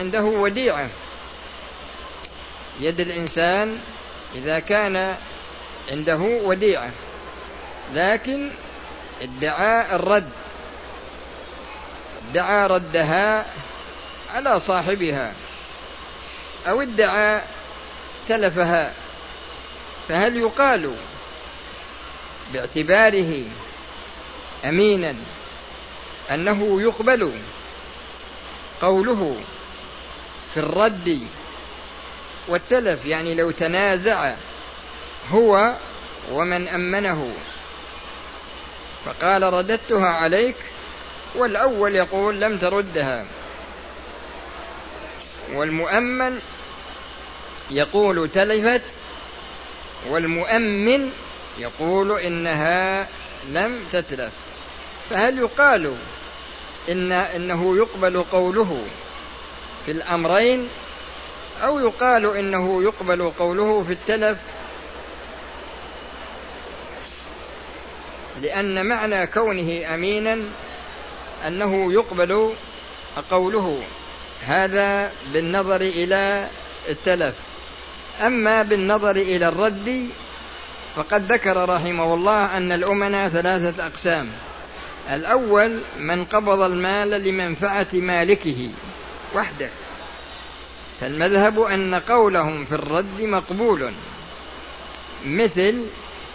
عنده وديعة. يد الإنسان إذا كان عنده وديعة. لكن ادعى الرد ادعى ردها على صاحبها أو ادعى تلفها. فهل يقال باعتباره أمينا أنه يقبل قوله في الرد والتلف يعني لو تنازع هو ومن أمنه. فقال رددتها عليك والأول يقول لم تردها. والمؤمن يقول تلفت والمؤمن يقول إنها لم تتلف. فهل يقال إن إنه يقبل قوله؟ في الأمرين أو يقال إنه يقبل قوله في التلف. لأن معنى كونه أمينا أنه يقبل قوله هذا بالنظر إلى التلف. أما بالنظر إلى الرد فقد ذكر رحمه الله أن الأمنا ثلاثة أقسام. الأول من قبض المال لمنفعة مالكه. وحده. فالمذهب أن قولهم في الرد مقبول. مثل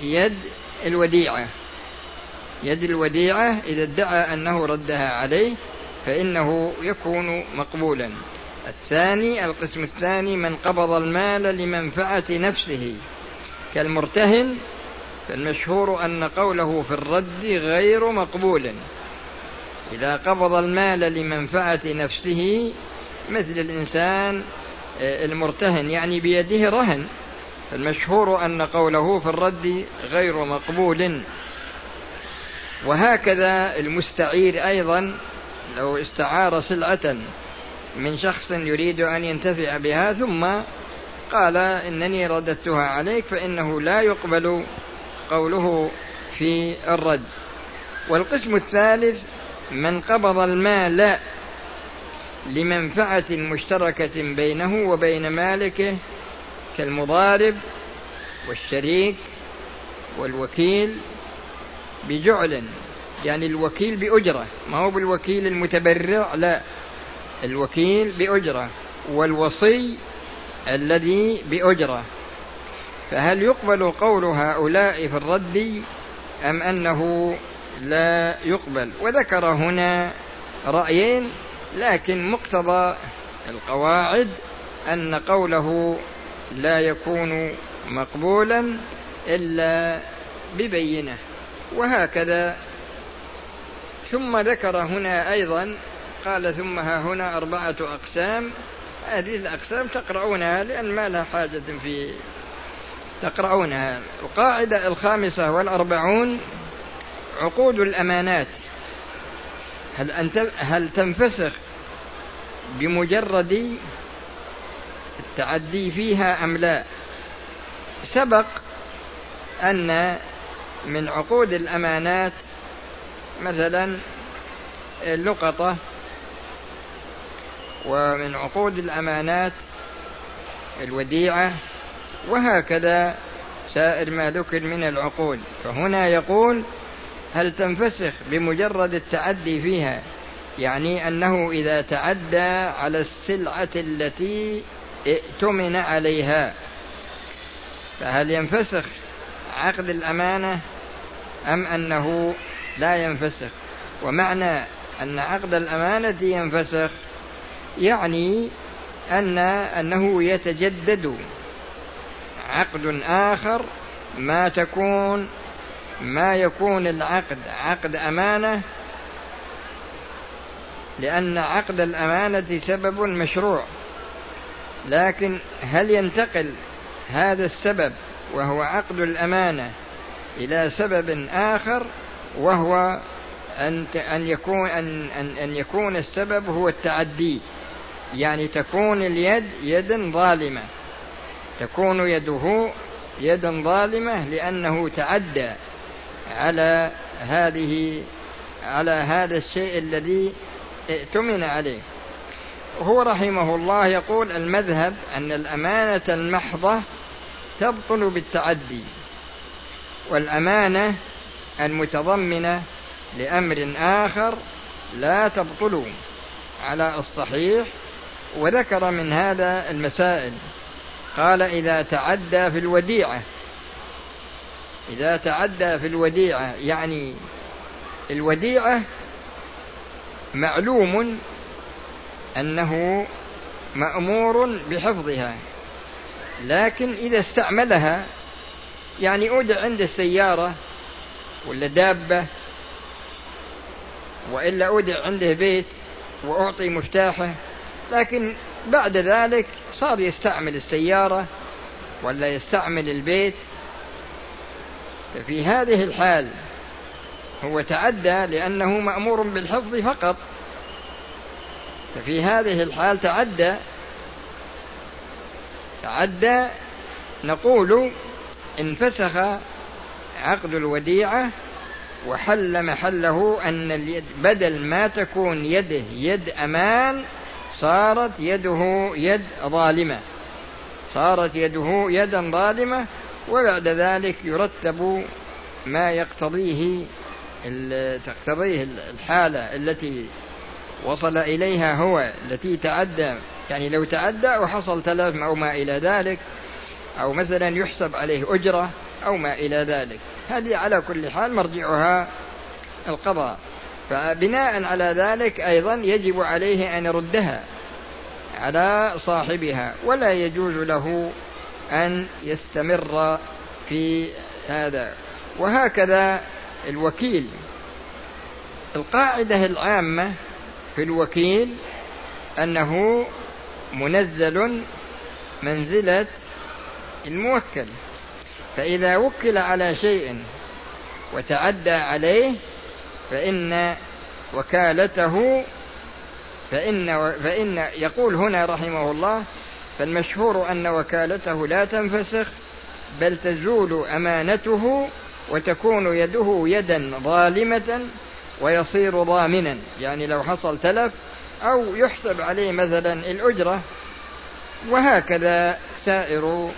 يد الوديعة. يد الوديعة إذا ادعى أنه ردها عليه فإنه يكون مقبولا. الثاني القسم الثاني من قبض المال لمنفعة نفسه. كالمرتهن فالمشهور أن قوله في الرد غير مقبول. إذا قبض المال لمنفعة نفسه مثل الإنسان آه، المرتهن يعني بيده رهن. فالمشهور أن قوله في الرد غير مقبول. وهكذا المستعير أيضا لو استعار سلعة من شخص يريد أن ينتفع بها ثم قال إنني رددتها عليك فإنه لا يقبل قوله في الرد. والقسم الثالث من قبض المال لمنفعة مشتركة بينه وبين مالكه كالمضارب والشريك والوكيل بجعل يعني الوكيل بأجرة ما هو بالوكيل المتبرع لا الوكيل بأجرة والوصي الذي بأجرة. فهل يقبل قول هؤلاء في الرد أم أنه لا يقبل. وذكر هنا رأيين لكن مقتضى القواعد أن قوله لا يكون مقبولا إلا ببينة. وهكذا. ثم ذكر هنا أيضا قال ثم ها هنا أربعة أقسام. هذه الأقسام تقرؤونها لأن ما لها حاجة في تقرؤونها. القاعدة الخامسة والأربعون عقود الأمانات. هل أنت هل تنفسخ بمجرد التعدي فيها أم لا؟ سبق أن من عقود الأمانات مثلا اللقطة ومن عقود الأمانات الوديعة وهكذا سائر ما ذكر من العقود. فهنا يقول هل تنفسخ بمجرد التعدي فيها؟ يعني أنه إذا تعدى على السلعة التي ائتمن عليها فهل ينفسخ عقد الأمانة أم أنه لا ينفسخ؟ ومعنى أن عقد الأمانة ينفسخ يعني أن أنه يتجدد عقد آخر ما تكون ما يكون العقد عقد أمانة لأن عقد الأمانة سبب مشروع. لكن هل ينتقل هذا السبب وهو عقد الأمانة إلى سبب آخر وهو أن أن يكون أن أن, أن يكون السبب هو التعدي. يعني تكون اليد يدا ظالمة. تكون يده يدا ظالمة لأنه تعدى. على هذه على هذا الشيء الذي ائتمن عليه. هو رحمه الله يقول المذهب أن الأمانة المحضة تبطل بالتعدي والأمانة المتضمنة لأمر آخر لا تبطل على الصحيح. وذكر من هذا المسائل قال إذا تعدى في الوديعة إذا تعدى في الوديعة يعني الوديعة معلوم أنه مأمور بحفظها لكن إذا استعملها يعني أودع عنده سيارة ولا دابة وإلا أودع عنده بيت وأعطي مفتاحه لكن بعد ذلك صار يستعمل السيارة ولا يستعمل البيت ففي هذه الحال هو تعدى لأنه مأمور بالحفظ فقط. ففي هذه الحال تعدى تعدى نقول انفسخ عقد الوديعة وحل محله أن اليد بدل ما تكون يده يد أمان صارت يده يد ظالمة. صارت يده يدا ظالمة وبعد ذلك يرتب ما يقتضيه تقتضيه الحالة التي وصل إليها هو التي تعدى يعني لو تعدى وحصل تلف أو ما إلى ذلك أو مثلا يحسب عليه أجرة أو ما إلى ذلك. هذه على كل حال مرجعها القضاء. فبناء على ذلك أيضا يجب عليه أن يردها على صاحبها ولا يجوز له أن يستمر في هذا. وهكذا الوكيل. القاعدة العامة في الوكيل أنه منزل منزلة الموكل. فإذا وكل على شيء وتعدى عليه فإن وكالته فإن فإن يقول هنا رحمه الله فالمشهور أن وكالته لا تنفسخ بل تزول أمانته وتكون يده يدا ظالمة ويصير ضامنا. يعني لو حصل تلف أو يحسب عليه مثلا الأجرة وهكذا سائر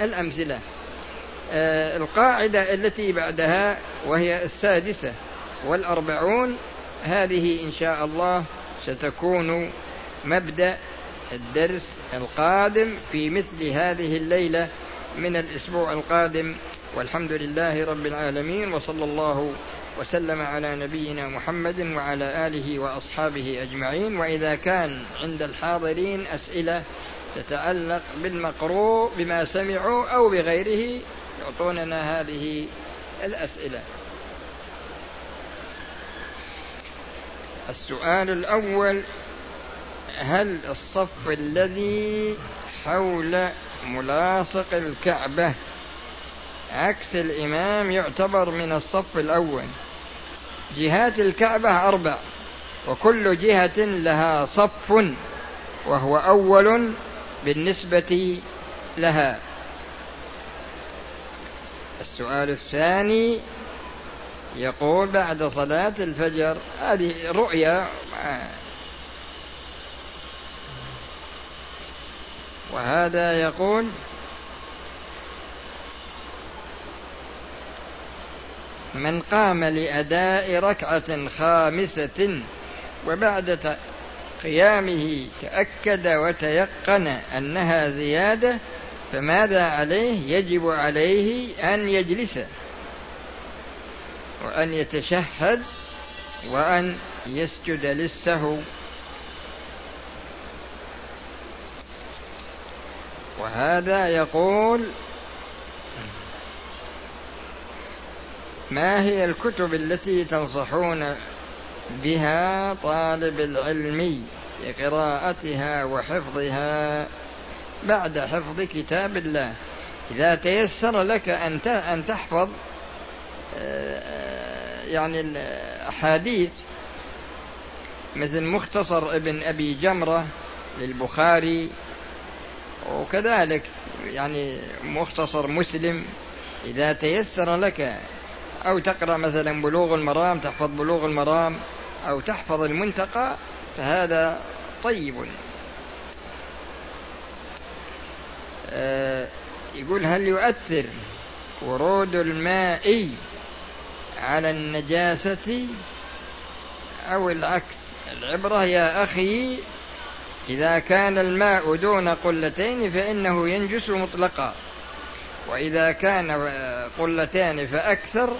الأمثلة. آه القاعدة التي بعدها وهي السادسة والأربعون هذه إن شاء الله ستكون مبدأ الدرس القادم في مثل هذه الليلة من الأسبوع القادم والحمد لله رب العالمين وصلى الله وسلم على نبينا محمد وعلى آله وأصحابه أجمعين. وإذا كان عند الحاضرين أسئلة تتعلق بالمقروء بما سمعوا أو بغيره يعطوننا هذه الأسئلة. السؤال الأول هل الصف الذي حول ملاصق الكعبة عكس الإمام يعتبر من الصف الأول؟ جهات الكعبة أربع وكل جهة لها صف وهو أول بالنسبة لها. السؤال الثاني يقول بعد صلاة الفجر هذه رؤيا وهذا يقول من قام لأداء ركعة خامسة وبعد قيامه تأكد وتيقن أنها زيادة فماذا عليه؟ يجب عليه أن يجلس وأن يتشهد وأن يسجد للسهو وهذا يقول ما هي الكتب التي تنصحون بها طالب العلم بقراءتها وحفظها بعد حفظ كتاب الله؟ إذا تيسر لك أن تحفظ آه، يعني الأحاديث مثل مختصر ابن أبي جمرة للبخاري وكذلك يعني مختصر مسلم إذا تيسر لك أو تقرأ مثلا بلوغ المرام تحفظ بلوغ المرام أو تحفظ المنتقى فهذا طيب. آه، يقول هل يؤثر ورود الماء على النجاسة أو العكس؟ العبرة يا أخي إذا كان الماء دون قلتين فإنه ينجس مطلقا. وإذا كان قلتان فأكثر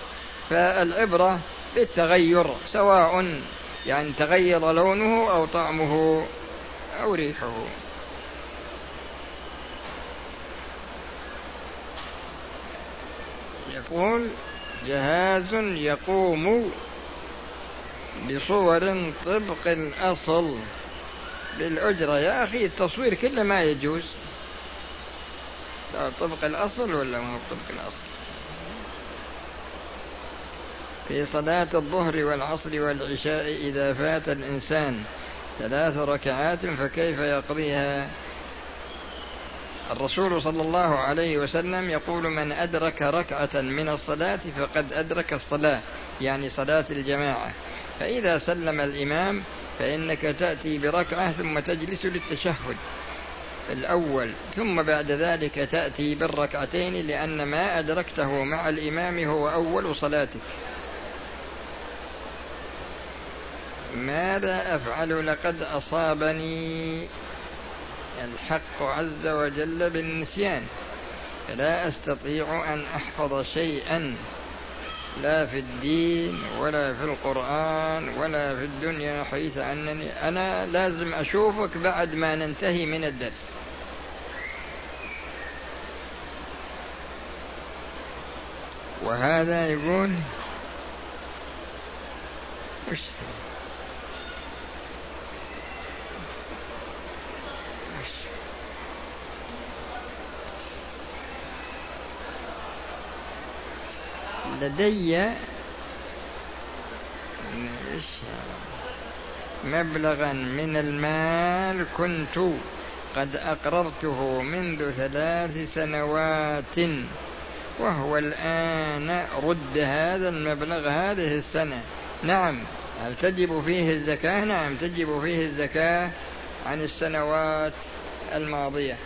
فالعبرة بالتغير سواء يعني تغير لونه أو طعمه أو ريحه. يقول جهاز يقوم بصور طبق الأصل. بالأجرة يا أخي التصوير كله ما يجوز. طبق الأصل ولا ما هو طبق الأصل؟ في صلاة الظهر والعصر والعشاء إذا فات الإنسان ثلاث ركعات فكيف يقضيها؟ الرسول صلى الله عليه وسلم يقول من أدرك ركعة من الصلاة فقد أدرك الصلاة. يعني صلاة الجماعة. فإذا سلم الإمام فإنك تأتي بركعة ثم تجلس للتشهد الأول ثم بعد ذلك تأتي بالركعتين لأن ما أدركته مع الإمام هو أول صلاتك. ماذا أفعل لقد أصابني الحق عز وجل بالنسيان؟ فلا أستطيع أن أحفظ شيئا. لا في الدين ولا في القرآن ولا في الدنيا حيث أنني أنا لازم أشوفك بعد ما ننتهي من الدرس. وهذا يقول لدي مبلغا من المال كنت قد أقررته منذ ثلاث سنوات وهو الآن رد هذا المبلغ هذه السنة. نعم هل تجب فيه الزكاة؟ نعم تجب فيه الزكاة عن السنوات الماضية.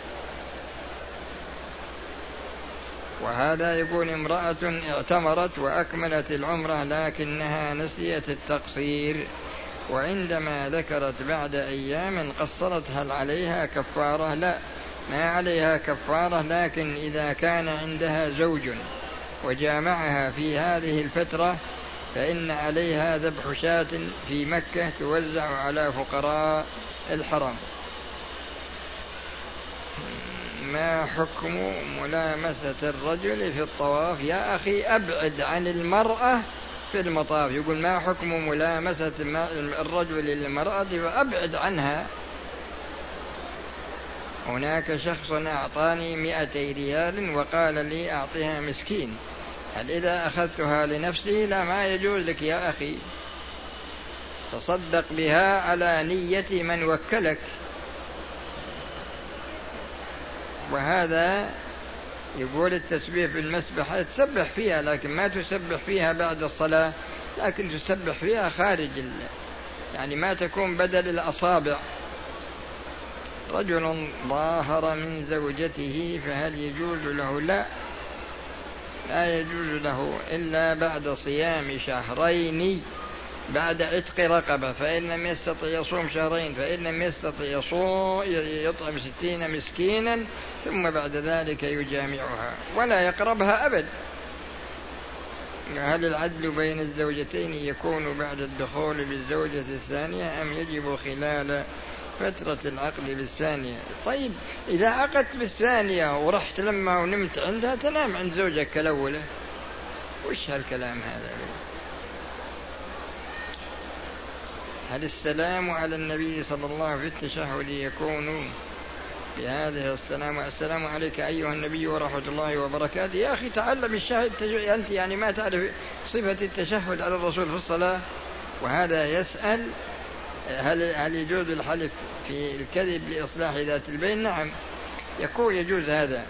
وهذا يقول امرأة اعتمرت وأكملت العمرة لكنها نسيت التقصير. وعندما ذكرت بعد أيام قصرت هل عليها كفارة لا ما عليها كفارة لكن إذا كان عندها زوج وجامعها في هذه الفترة فإن عليها ذبح شاة في مكة توزع على فقراء الحرم. ما حكم ملامسة الرجل في الطواف؟ يا أخي أبعد عن المرأة في المطاف. يقول ما حكم ملامسة الرجل للمرأة فأبعد عنها. هناك شخص أعطاني مئتي ريال وقال لي أعطها مسكين. هل إذا أخذتها لنفسي؟ لا ما يجوز لك يا أخي. تصدق بها على نية من وكلك. وهذا يقول التسبيح في المسبحة تسبح فيها لكن ما تسبح فيها بعد الصلاة لكن تسبح فيها خارج يعني ما تكون بدل الأصابع. رجل ظاهر من زوجته فهل يجوز له؟ لا. لا يجوز له إلا بعد صيام شهرين. بعد عتق رقبة فإن لم يستطع يصوم شهرين فإن لم يستطع يصوم يطعم ستين مسكينا ثم بعد ذلك يجامعها ولا يقربها أبد. هل العدل بين الزوجتين يكون بعد الدخول بالزوجة الثانية أم يجب خلال فترة العقد بالثانية؟ طيب إذا عقدت بالثانية ورحت لما ونمت عندها تنام عند زوجك الأولى. وش هالكلام هذا؟ هل السلام على النبي صلى الله عليه وسلم في التشهد يكون بهذه السلام؟ السلام عليك أيها النبي ورحمة الله وبركاته. يا أخي تعلم الشهد أنت يعني ما تعرف صفة التشهد على الرسول في الصلاة؟ وهذا يسأل هل هل يجوز الحلف في الكذب لإصلاح ذات البين؟ نعم يكون يجوز هذا.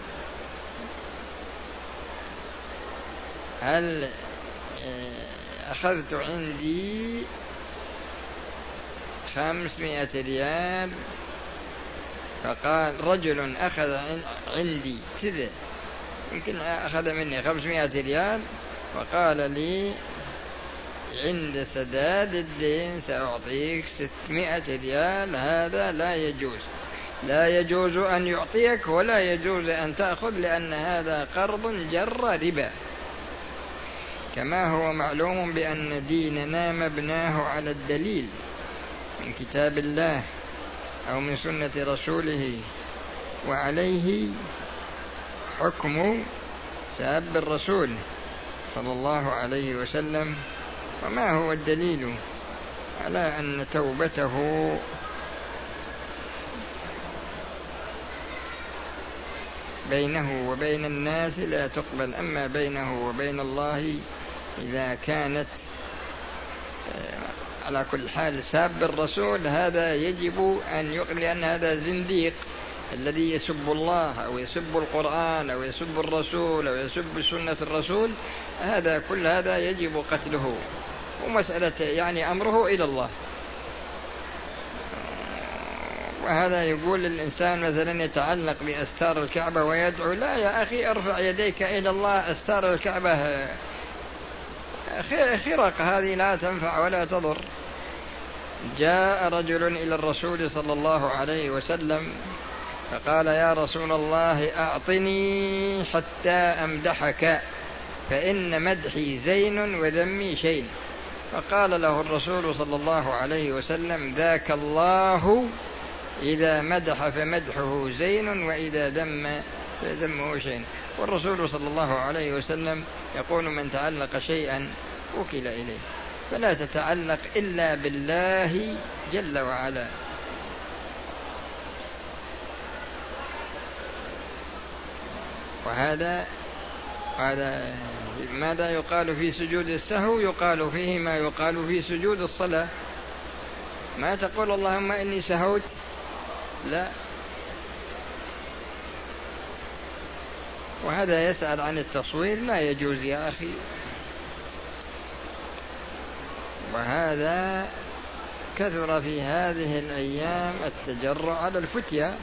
هل آه، أخذت عندي خمسمائة ريال. فقال رجل أخذ عندي كذا يمكن أخذ مني خمسمائة ريال. وقال لي عند سداد الدين سأعطيك ستمائة ريال هذا لا يجوز. لا يجوز أن يعطيك ولا يجوز أن تأخذ لأن هذا قرض جر ربا. كما هو معلوم بأن ديننا مبناه على الدليل. من كتاب الله أو من سنة رسوله وعليه حكم ساب الرسول صلى الله عليه وسلم. وما هو الدليل على أن توبته بينه وبين الناس لا تقبل أما بينه وبين الله إذا كانت على كل حال ساب الرسول هذا يجب أن يقبل لأن هذا زنديق. الذي يسب الله أو يسب القرآن أو يسب الرسول أو يسب سنة الرسول هذا كل هذا يجب قتله. ومسألة يعني أمره إلى الله. وهذا يقول الإنسان مثلا يتعلق بأستار الكعبة ويدعو لا يا أخي ارفع يديك إلى الله أستار الكعبة. خرق هذه لا تنفع ولا تضر. جاء رجل إلى الرسول صلى الله عليه وسلم فقال يا رسول الله أعطني حتى أمدحك فإن مدحي زين وذمي شين. فقال له الرسول صلى الله عليه وسلم ذاك الله إذا مدح فمدحه زين وإذا ذم فذمه شين. والرسول صلى الله عليه وسلم يقول من تعلق شيئا وكل إليه. فلا تتعلق إلا بالله جل وعلا. وهذا هذا ماذا يقال في سجود السهو؟ يقال فيه ما يقال في سجود الصلاة. ما تقول اللهم إني سهوت؟ لا. وهذا يسأل عن التصوير. لا يجوز يا أخي. وهذا كثر في هذه الأيام التجرع على الفتية.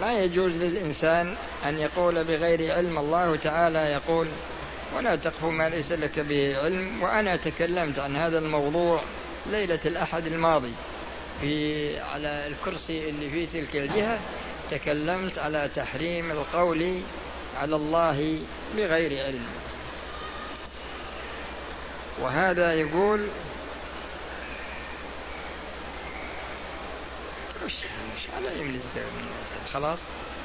ما يجوز للإنسان أن يقول بغير علم. الله تعالى يقول ولا تقف ما ليس لك به علم. وأنا تكلمت عن هذا الموضوع ليلة الأحد الماضي. في على الكرسي اللي في تلك الجهة تكلمت على تحريم القول على الله بغير علم. وهذا يقول على خلاص.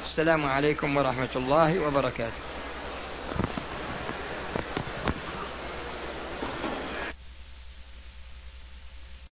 السلام عليكم ورحمة الله وبركاته.